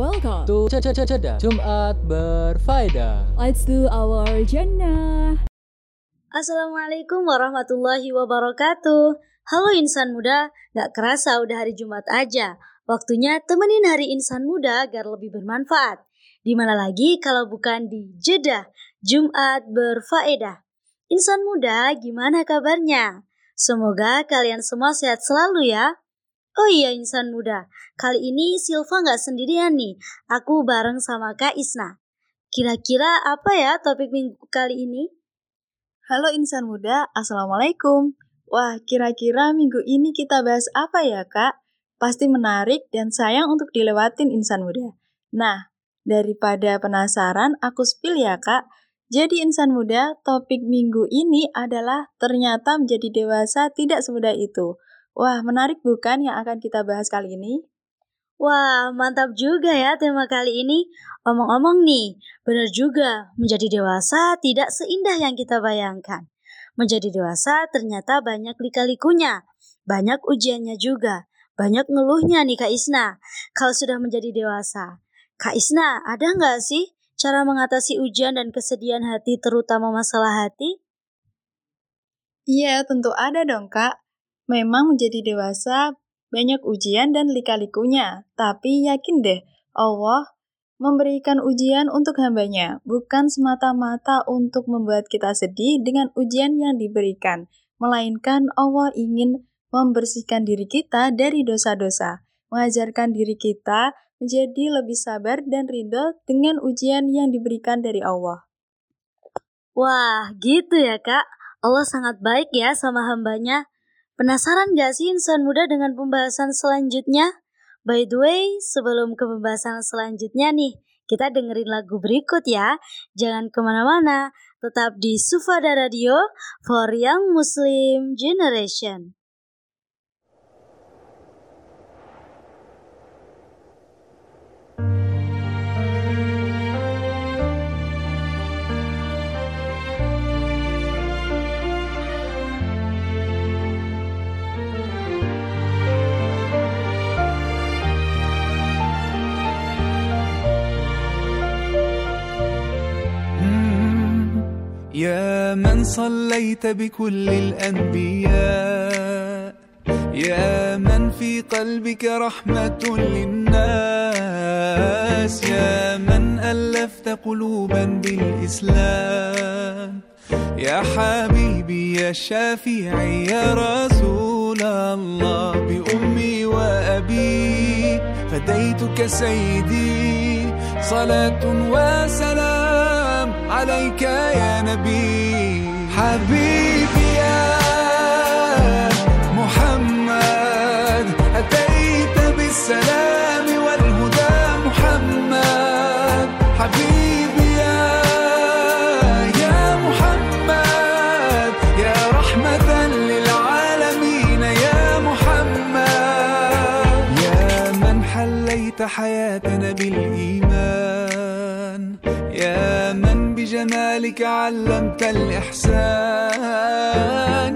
welcome to Ceda Jumat Berfaedah. Let's do our Jannah. Assalamualaikum warahmatullahi wabarakatuh. Halo insan muda, gak kerasa udah hari Jumat aja. Waktunya temenin hari insan muda agar lebih bermanfaat. Di mana lagi kalau bukan di Jeddah Jumat Berfaedah. Insan muda, gimana kabarnya? Semoga kalian semua sehat selalu ya. Oh iya insan muda, kali ini Silva nggak sendirian nih. Aku bareng sama Kak Isna. Kira-kira apa ya topik minggu kali ini? Halo insan muda, Assalamualaikum. Wah, kira-kira minggu ini kita bahas apa ya kak? Pasti menarik dan sayang untuk dilewatin insan muda. Nah, daripada penasaran, aku spill ya kak. Jadi insan muda, topik minggu ini adalah ternyata menjadi dewasa tidak semudah itu. Wah, menarik bukan yang akan kita bahas kali ini? Wah, mantap juga ya tema kali ini. Omong-omong nih, benar juga, menjadi dewasa tidak seindah yang kita bayangkan. Menjadi dewasa ternyata banyak lika-likunya, banyak ujiannya juga, banyak ngeluhnya nih Kak Isna. Kalau sudah menjadi dewasa, Kak Isna ada nggak sih cara mengatasi ujian dan kesedihan hati terutama masalah hati? Iya, tentu ada dong Kak. Memang menjadi dewasa banyak ujian dan lika-likunya, tapi yakin deh, Allah memberikan ujian untuk hambanya, bukan semata-mata untuk membuat kita sedih dengan ujian yang diberikan, melainkan Allah ingin membersihkan diri kita dari dosa-dosa, mengajarkan diri kita menjadi lebih sabar dan ridho dengan ujian yang diberikan dari Allah. Wah, gitu ya kak. Allah sangat baik ya sama hambanya. Penasaran gak sih insan muda dengan pembahasan selanjutnya? By the way, sebelum ke pembahasan selanjutnya nih, kita dengerin lagu berikut ya. Jangan ke mana-mana, tetap di Sufada Radio for Young Muslim Generation. يا من صليت بكل الأنبياء يا من في قلبك رحمة للناس يا من ألفت قلوبا بالإسلام. يا حبيبي يا شافعي يا رسول الله بأمي وأبي فديتك سيدي صلاة وسلام. عليك يا نبي. حبيبي يا محمد أتيت بالسلام والهدى محمد. حبيبي يا يا محمد يا رحمة للعالمين يا محمد. يا من حليت حياتنا بالإيمان يا من بجمالك علمت الإحسان.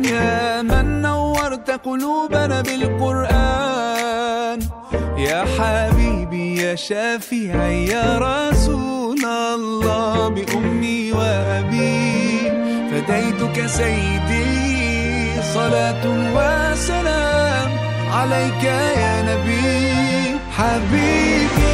يا من نورت قلوبنا بالقرآن. يا حبيبي يا شافعي يا رسول الله بأمي وأبي. فديتك سيدي صلاة وسلام عليك يا نبي. حبيبي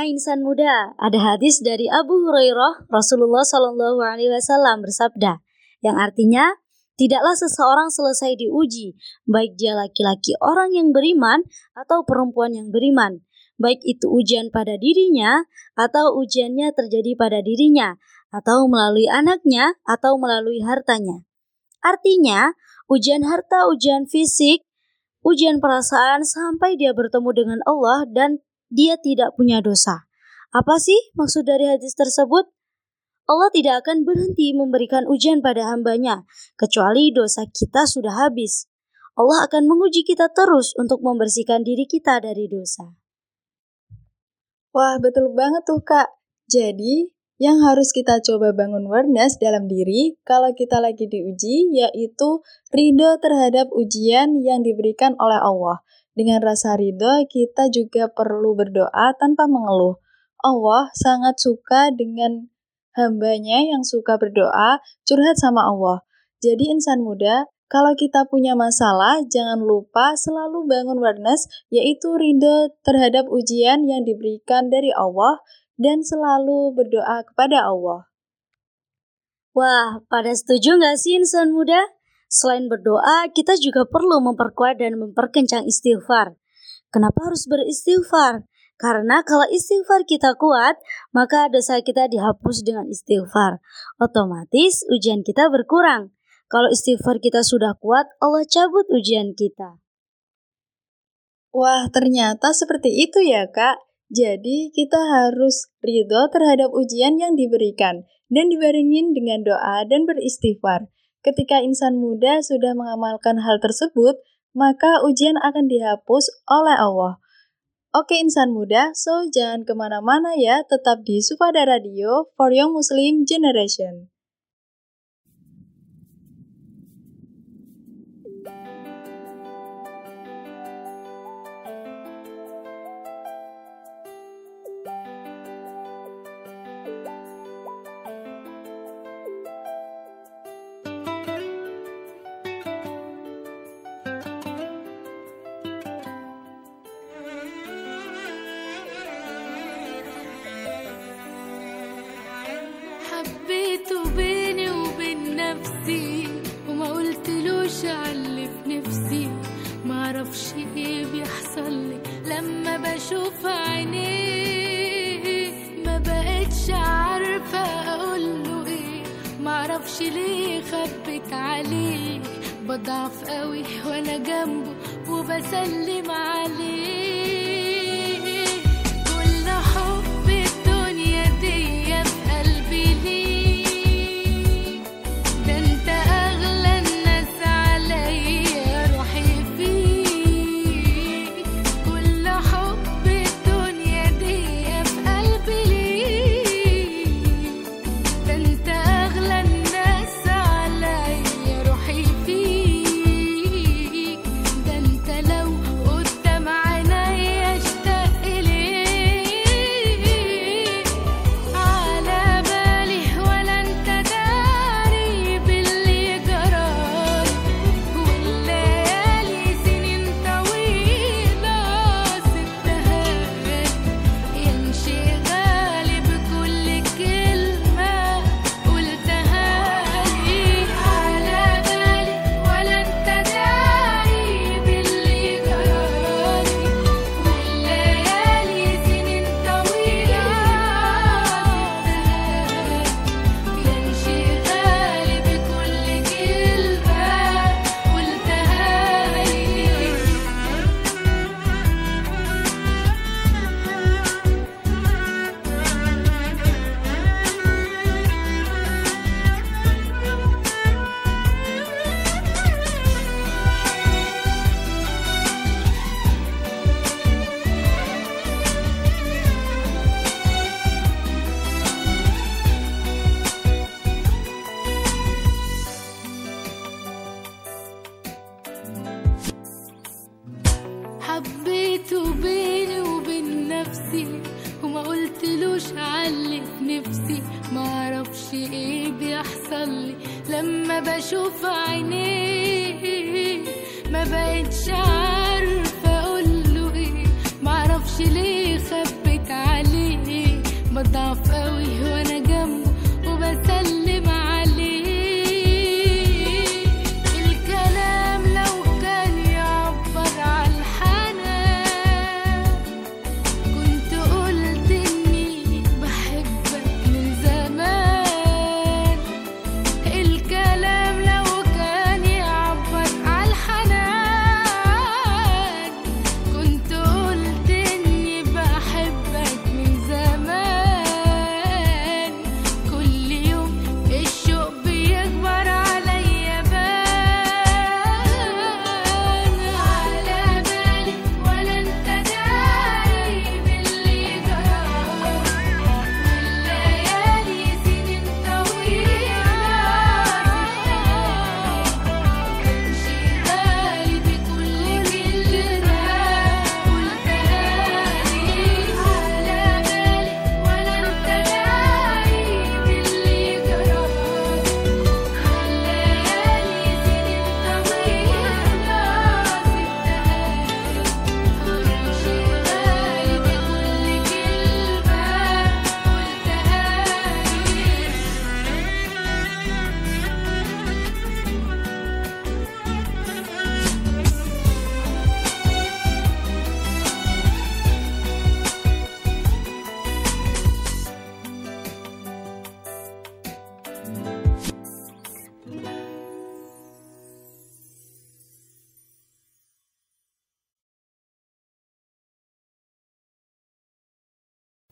Nah, insan muda, ada hadis dari Abu Hurairah, Rasulullah Shallallahu Alaihi Wasallam bersabda, yang artinya tidaklah seseorang selesai diuji, baik dia laki-laki orang yang beriman atau perempuan yang beriman, baik itu ujian pada dirinya atau ujiannya terjadi pada dirinya, atau melalui anaknya atau melalui hartanya. Artinya, ujian harta, ujian fisik, ujian perasaan sampai dia bertemu dengan Allah dan dia tidak punya dosa. Apa sih maksud dari hadis tersebut? Allah tidak akan berhenti memberikan ujian pada hambanya, kecuali dosa kita sudah habis. Allah akan menguji kita terus untuk membersihkan diri kita dari dosa. Wah, betul banget tuh, Kak. Jadi, yang harus kita coba bangun awareness dalam diri kalau kita lagi diuji, yaitu ridho terhadap ujian yang diberikan oleh Allah. Dengan rasa ridho, kita juga perlu berdoa tanpa mengeluh. Allah sangat suka dengan hambanya yang suka berdoa, curhat sama Allah. Jadi insan muda, kalau kita punya masalah, jangan lupa selalu bangun awareness, yaitu ridho terhadap ujian yang diberikan dari Allah, dan selalu berdoa kepada Allah. Wah, pada setuju nggak sih insan muda? Selain berdoa, kita juga perlu memperkuat dan memperkencang istighfar. Kenapa harus beristighfar? Karena kalau istighfar kita kuat, maka dosa kita dihapus dengan istighfar. Otomatis ujian kita berkurang. Kalau istighfar kita sudah kuat, Allah cabut ujian kita. Wah, ternyata seperti itu ya, Kak. Jadi, kita harus ridho terhadap ujian yang diberikan dan dibarengin dengan doa dan beristighfar. Ketika insan muda sudah mengamalkan hal tersebut, maka ujian akan dihapus oleh Allah. Oke insan muda, so jangan ke mana-mana ya, tetap di Sufada Radio for Young Muslim Generation. بيحصل لما بشوف عينيه ما بقتش عارفة اقوله إيه. معرفش ليه خبت عليه بضعف قوي وأنا جنبه وبسلم عليه.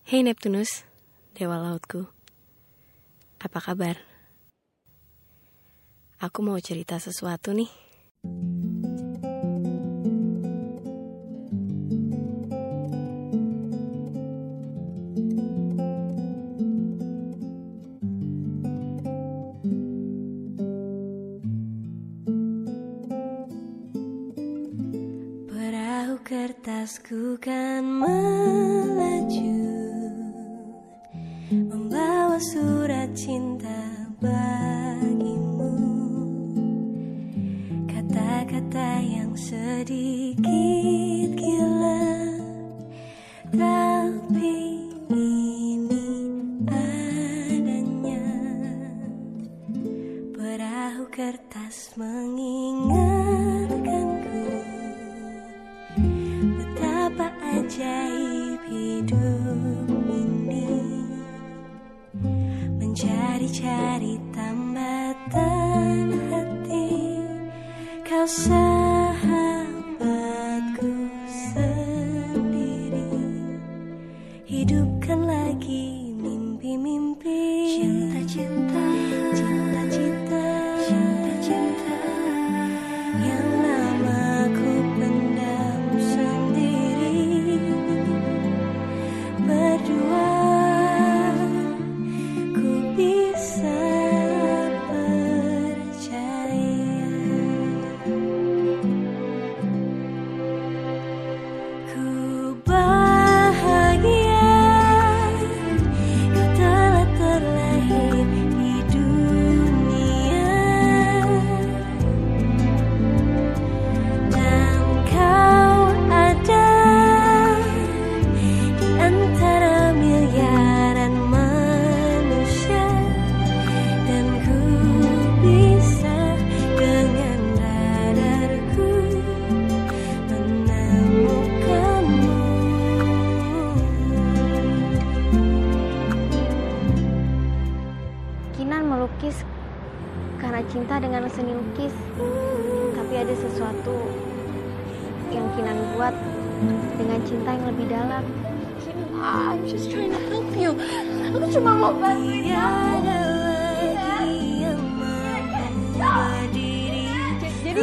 Hei Neptunus, dewa lautku. Apa kabar? Aku mau cerita sesuatu nih. Perahu kertasku kan melaju surat cinta bagimu. Kata-kata yang sedikit lagi mimpi-mimpi. Cinta-cinta.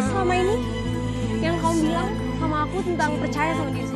selama ini yang kamu bilang sama aku tentang percaya sama diri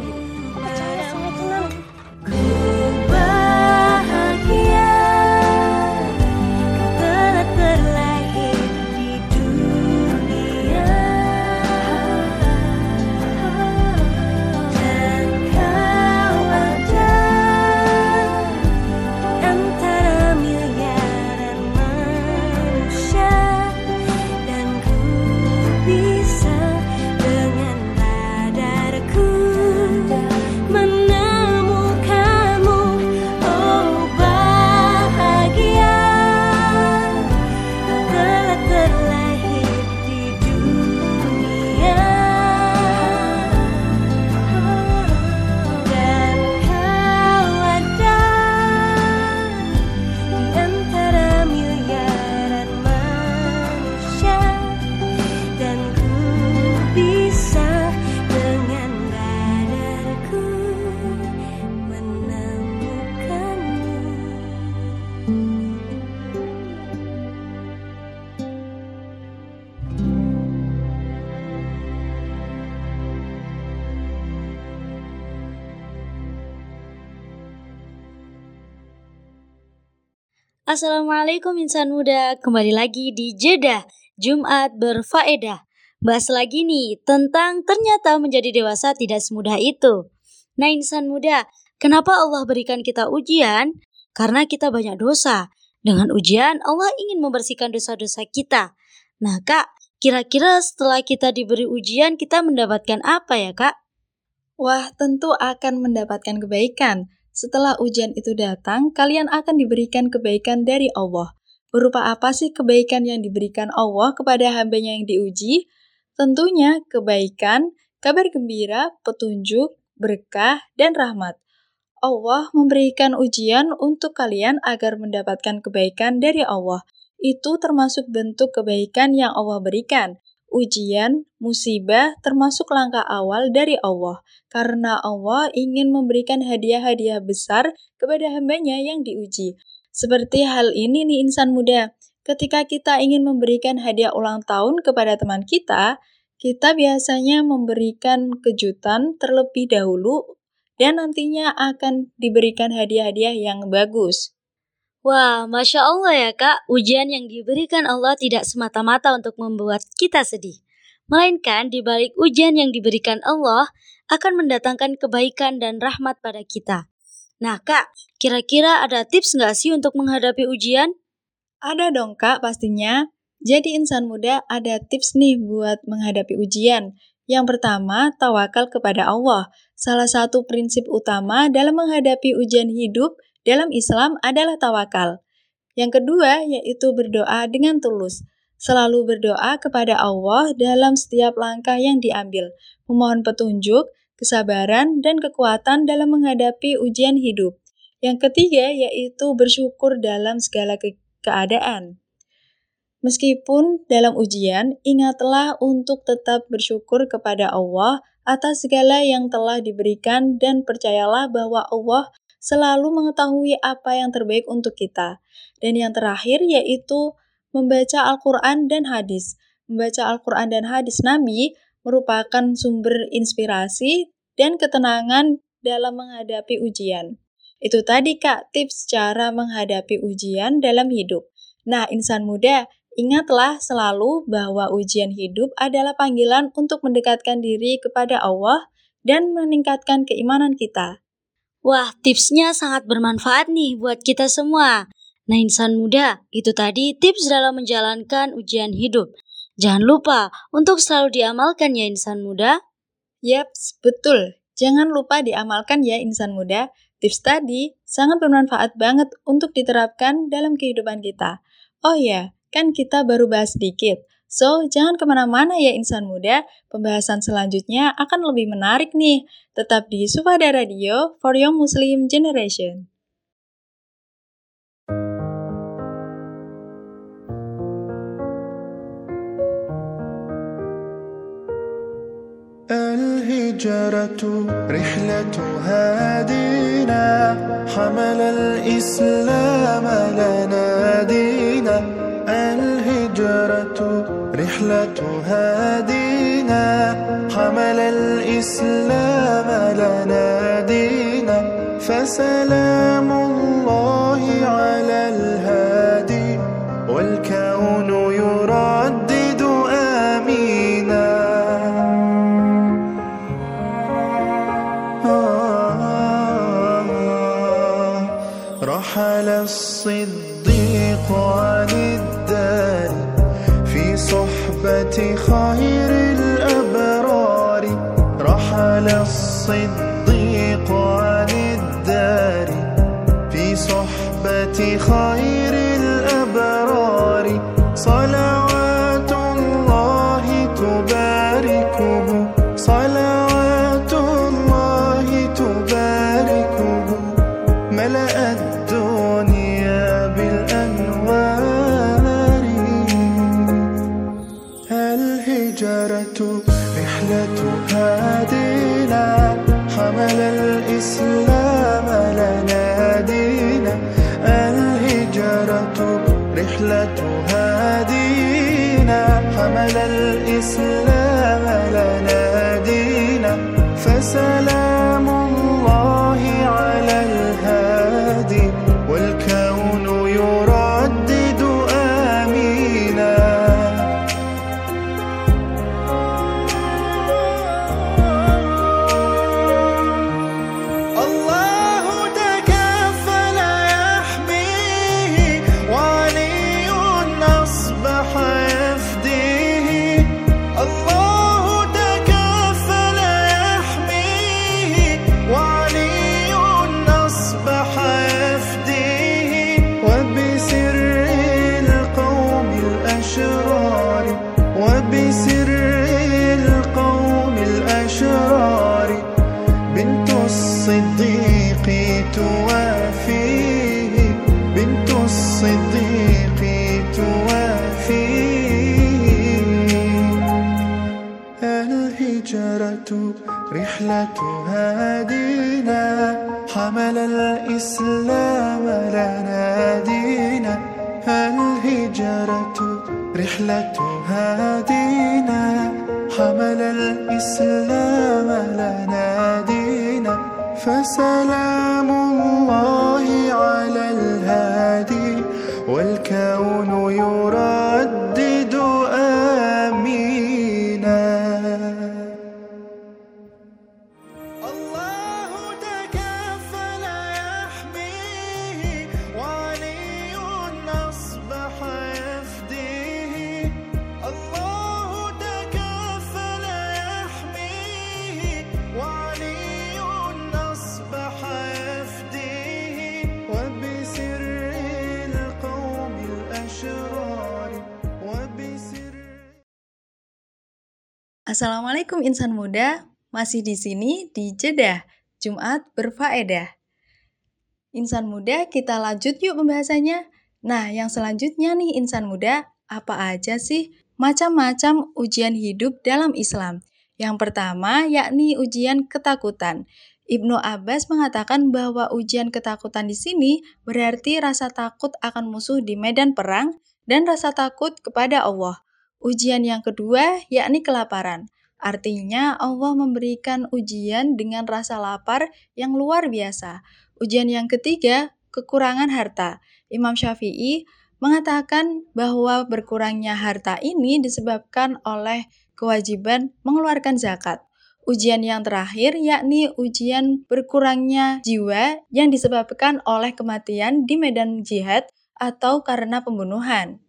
Assalamualaikum insan muda, kembali lagi di Jeddah Jumat berfaedah. Bahas lagi nih tentang ternyata menjadi dewasa tidak semudah itu. Nah insan muda, kenapa Allah berikan kita ujian? Karena kita banyak dosa. Dengan ujian, Allah ingin membersihkan dosa-dosa kita. Nah kak, kira-kira setelah kita diberi ujian, kita mendapatkan apa ya kak? Wah, tentu akan mendapatkan kebaikan. Setelah ujian itu datang, kalian akan diberikan kebaikan dari Allah. Berupa apa sih kebaikan yang diberikan Allah kepada hambanya yang diuji? Tentunya kebaikan, kabar gembira, petunjuk, berkah, dan rahmat. Allah memberikan ujian untuk kalian agar mendapatkan kebaikan dari Allah. Itu termasuk bentuk kebaikan yang Allah berikan. Ujian, musibah termasuk langkah awal dari Allah, karena Allah ingin memberikan hadiah-hadiah besar kepada hambanya yang diuji. Seperti hal ini nih insan muda, ketika kita ingin memberikan hadiah ulang tahun kepada teman kita, kita biasanya memberikan kejutan terlebih dahulu dan nantinya akan diberikan hadiah-hadiah yang bagus. Wah, Masya Allah ya kak, ujian yang diberikan Allah tidak semata-mata untuk membuat kita sedih. Melainkan di balik ujian yang diberikan Allah akan mendatangkan kebaikan dan rahmat pada kita. Nah kak, kira-kira ada tips nggak sih untuk menghadapi ujian? Ada dong kak pastinya. Jadi insan muda ada tips nih buat menghadapi ujian. Yang pertama, tawakal kepada Allah. Salah satu prinsip utama dalam menghadapi ujian hidup dalam Islam adalah tawakal. Yang kedua yaitu berdoa dengan tulus. Selalu berdoa kepada Allah dalam setiap langkah yang diambil, memohon petunjuk, kesabaran, dan kekuatan dalam menghadapi ujian hidup. Yang ketiga yaitu bersyukur dalam segala ke keadaan. Meskipun dalam ujian, ingatlah untuk tetap bersyukur kepada Allah atas segala yang telah diberikan dan percayalah bahwa Allah selalu mengetahui apa yang terbaik untuk kita. Dan yang terakhir yaitu membaca Al-Quran dan hadis. Membaca Al-Quran dan hadis Nabi merupakan sumber inspirasi dan ketenangan dalam menghadapi ujian. Itu tadi Kak, tips cara menghadapi ujian dalam hidup. Nah, insan muda, ingatlah selalu bahwa ujian hidup adalah panggilan untuk mendekatkan diri kepada Allah dan meningkatkan keimanan kita. Wah, tipsnya sangat bermanfaat nih buat kita semua. Nah, insan muda, itu tadi tips dalam menjalankan ujian hidup. Jangan lupa untuk selalu diamalkan ya insan muda. Yaps, betul. Jangan lupa diamalkan ya insan muda. Tips tadi sangat bermanfaat banget untuk diterapkan dalam kehidupan kita. Oh ya, kan kita baru bahas sedikit. So, jangan kemana-mana ya insan muda, pembahasan selanjutnya akan lebih menarik nih. Tetap di Sufada Radio for Young Muslim Generation. الهجرة رحلة هادينا حمل الإسلام لنا دينا الهجرة رحلة هادينا حمل الإسلام لنا دينا فسلام الله على الهادي والكون يردد آمينا. رحل الصديق Assalamualaikum insan muda, masih di sini di Jeddah, Jumat berfaedah. Insan muda, kita lanjut yuk pembahasannya. Nah, yang selanjutnya nih insan muda, apa aja sih macam-macam ujian hidup dalam Islam? Yang pertama yakni ujian ketakutan. Ibnu Abbas mengatakan bahwa ujian ketakutan di sini berarti rasa takut akan musuh di medan perang dan rasa takut kepada Allah. Ujian yang kedua yakni kelaparan. Artinya Allah memberikan ujian dengan rasa lapar yang luar biasa. Ujian yang ketiga, kekurangan harta. Imam Syafi'i mengatakan bahwa berkurangnya harta ini disebabkan oleh kewajiban mengeluarkan zakat. Ujian yang terakhir yakni ujian berkurangnya jiwa yang disebabkan oleh kematian di medan jihad atau karena pembunuhan.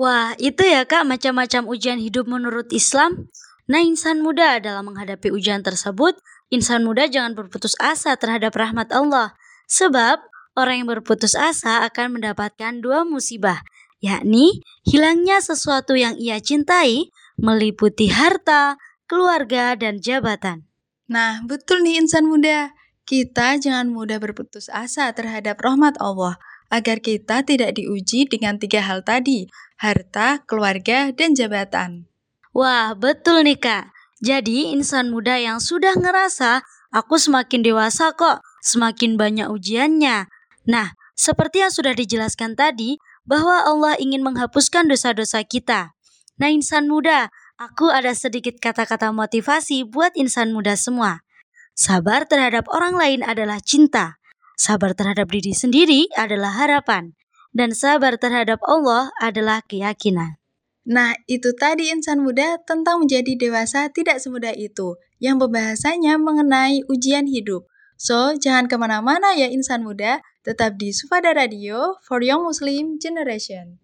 Wah, itu ya Kak macam-macam ujian hidup menurut Islam. Nah, insan muda dalam menghadapi ujian tersebut, insan muda jangan berputus asa terhadap rahmat Allah. Sebab orang yang berputus asa akan mendapatkan dua musibah, yakni hilangnya sesuatu yang ia cintai, meliputi harta, keluarga, dan jabatan. Nah, betul nih insan muda. Kita jangan mudah berputus asa terhadap rahmat Allah agar kita tidak diuji dengan tiga hal tadi, harta, keluarga, dan jabatan. Wah, betul nih Kak. Jadi, insan muda yang sudah ngerasa, aku semakin dewasa kok, semakin banyak ujiannya. Nah, seperti yang sudah dijelaskan tadi, bahwa Allah ingin menghapuskan dosa-dosa kita. Nah, insan muda, aku ada sedikit kata-kata motivasi buat insan muda semua. Sabar terhadap orang lain adalah cinta. Sabar terhadap diri sendiri adalah harapan. Dan sabar terhadap Allah adalah keyakinan. Nah, itu tadi insan muda tentang menjadi dewasa tidak semudah itu, yang pembahasannya mengenai ujian hidup. So, jangan ke mana-mana ya insan muda, tetap di Sufada Radio for Young Muslim Generation.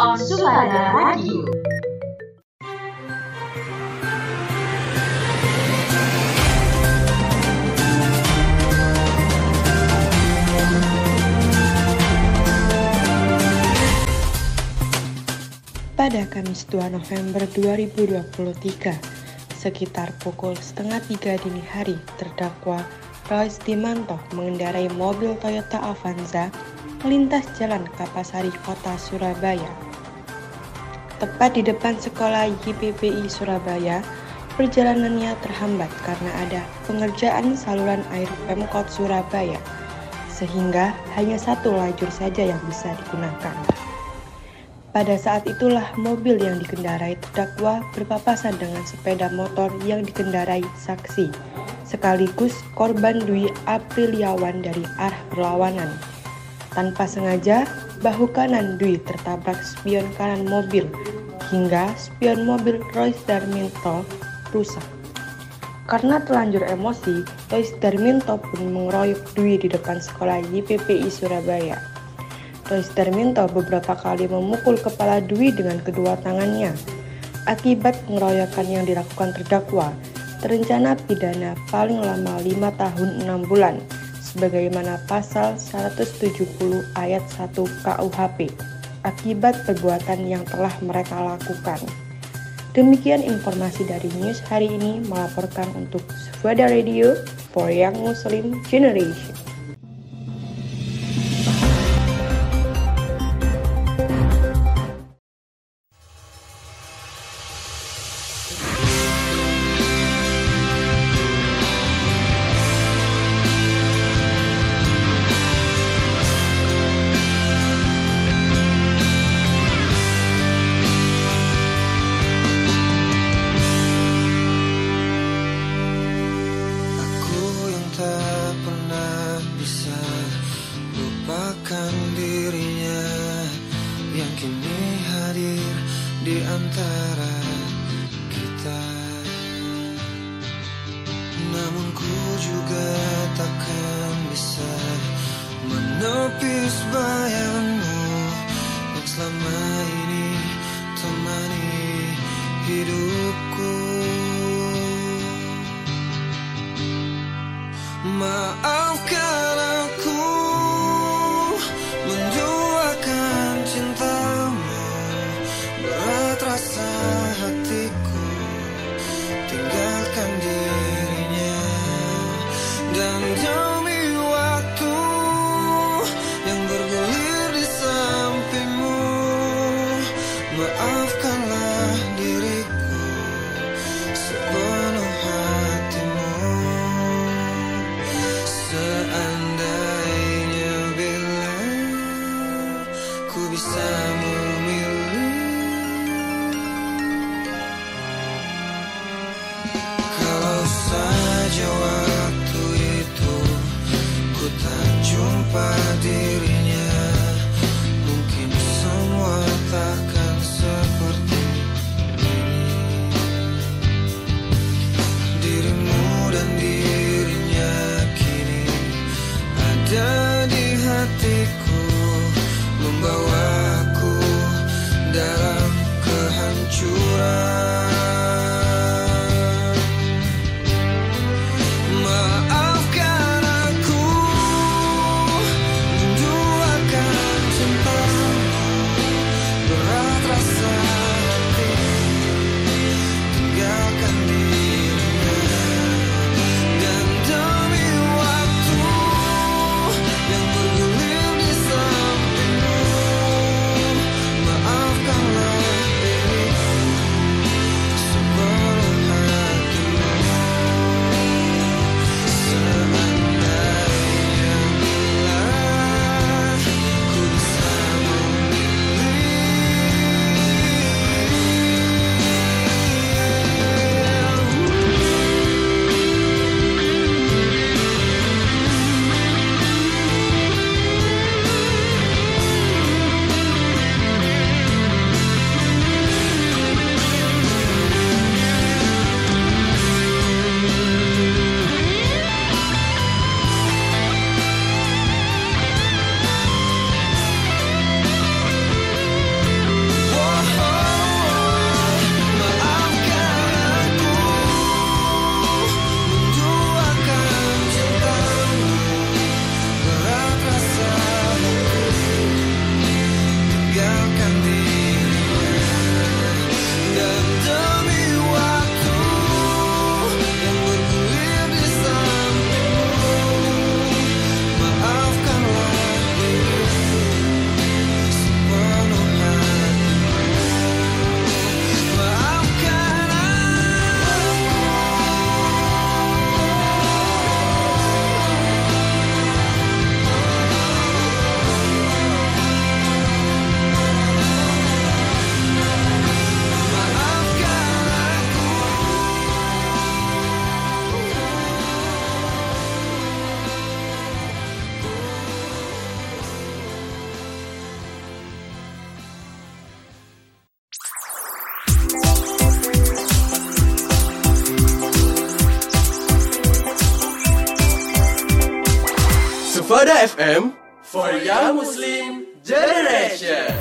On Sumada Radio. Pada Kamis 2 November 2023, sekitar pukul setengah tiga dini hari, terdakwa Royce Dimanto mengendarai mobil Toyota Avanza melintas jalan Kapasari, Kota Surabaya. Tepat di depan sekolah YPPI Surabaya, perjalanannya terhambat karena ada pengerjaan saluran air Pemkot Surabaya, sehingga hanya satu lajur saja yang bisa digunakan. Pada saat itulah mobil yang dikendarai terdakwa berpapasan dengan sepeda motor yang dikendarai saksi, sekaligus korban Dwi Apriliawan dari arah berlawanan. Tanpa sengaja, bahu kanan Dwi tertabrak spion kanan mobil, hingga spion mobil Royce Darminto rusak. Karena terlanjur emosi, Royce Darminto pun mengeroyok Dwi di depan sekolah YPPI Surabaya. Royce Darminto beberapa kali memukul kepala Dwi dengan kedua tangannya. Akibat pengeroyokan yang dilakukan terdakwa, terencana pidana paling lama 5 tahun 6 bulan, sebagaimana pasal 170 ayat 1 KUHP, akibat perbuatan yang telah mereka lakukan. Demikian informasi dari news hari ini melaporkan untuk Sufada Radio for Young Muslim Generation. Kehancuran FM for Young Muslim Generation.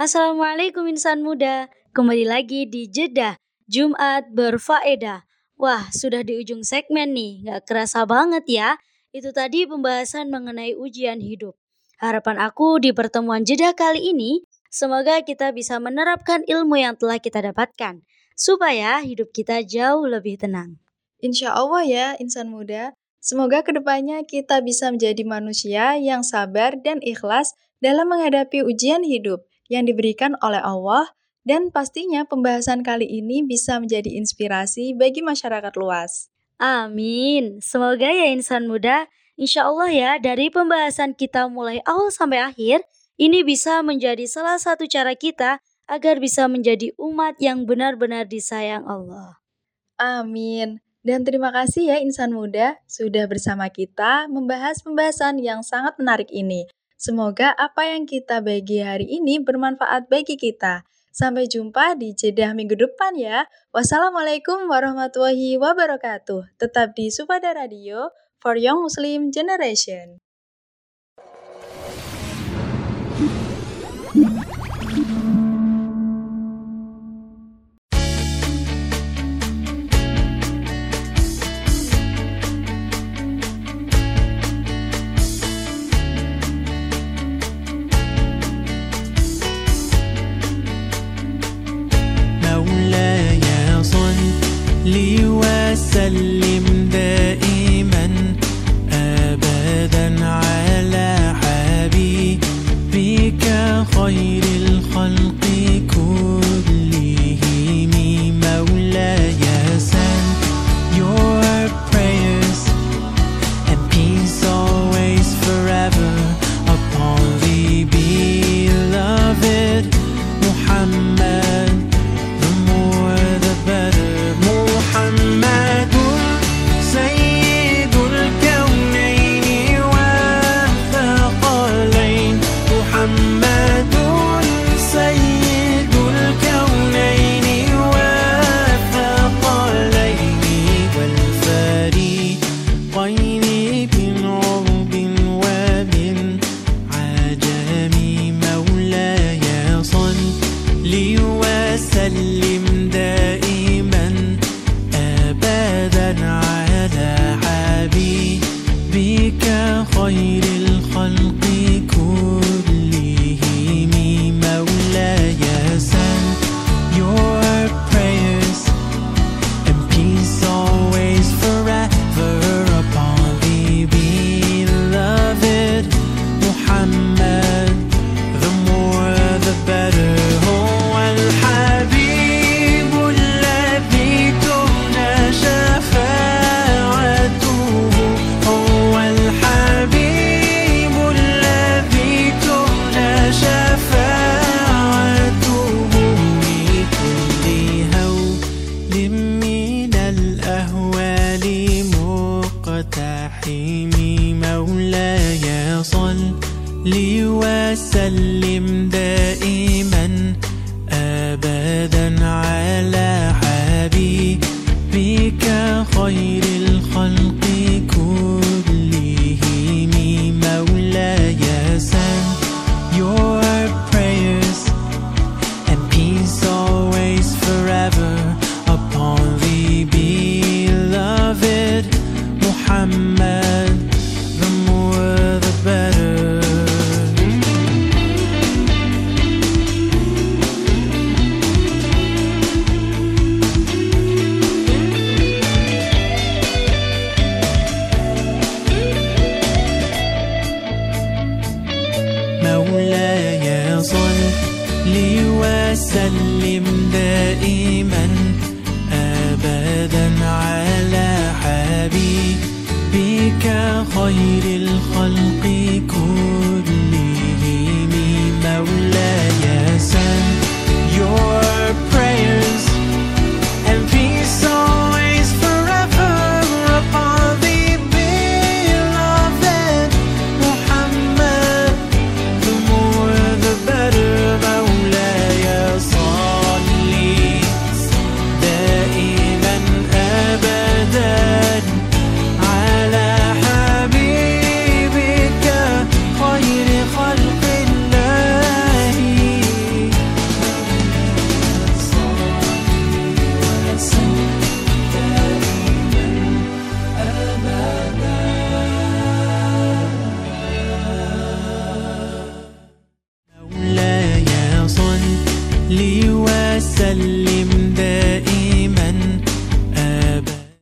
Assalamualaikum insan muda, kembali lagi di Jeddah Jumat berfaedah. Wah, sudah di ujung segmen nih, nggak kerasa banget ya. Itu tadi pembahasan mengenai ujian hidup. Harapan aku di pertemuan Jeddah kali ini, semoga kita bisa menerapkan ilmu yang telah kita dapatkan, supaya hidup kita jauh lebih tenang. Insya Allah ya, insan muda. Semoga ke depannya kita bisa menjadi manusia yang sabar dan ikhlas dalam menghadapi ujian hidup yang diberikan oleh Allah dan pastinya pembahasan kali ini bisa menjadi inspirasi bagi masyarakat luas. Amin. Semoga ya insan muda, insya Allah ya dari pembahasan kita mulai awal sampai akhir, ini bisa menjadi salah satu cara kita agar bisa menjadi umat yang benar-benar disayang Allah. Amin. Dan terima kasih ya insan muda sudah bersama kita membahas pembahasan yang sangat menarik ini. Semoga apa yang kita bagi hari ini bermanfaat bagi kita. Sampai jumpa di Jeddah minggu depan ya. Wassalamualaikum warahmatullahi wabarakatuh. Tetap di Supada Radio for Young Muslim Generation.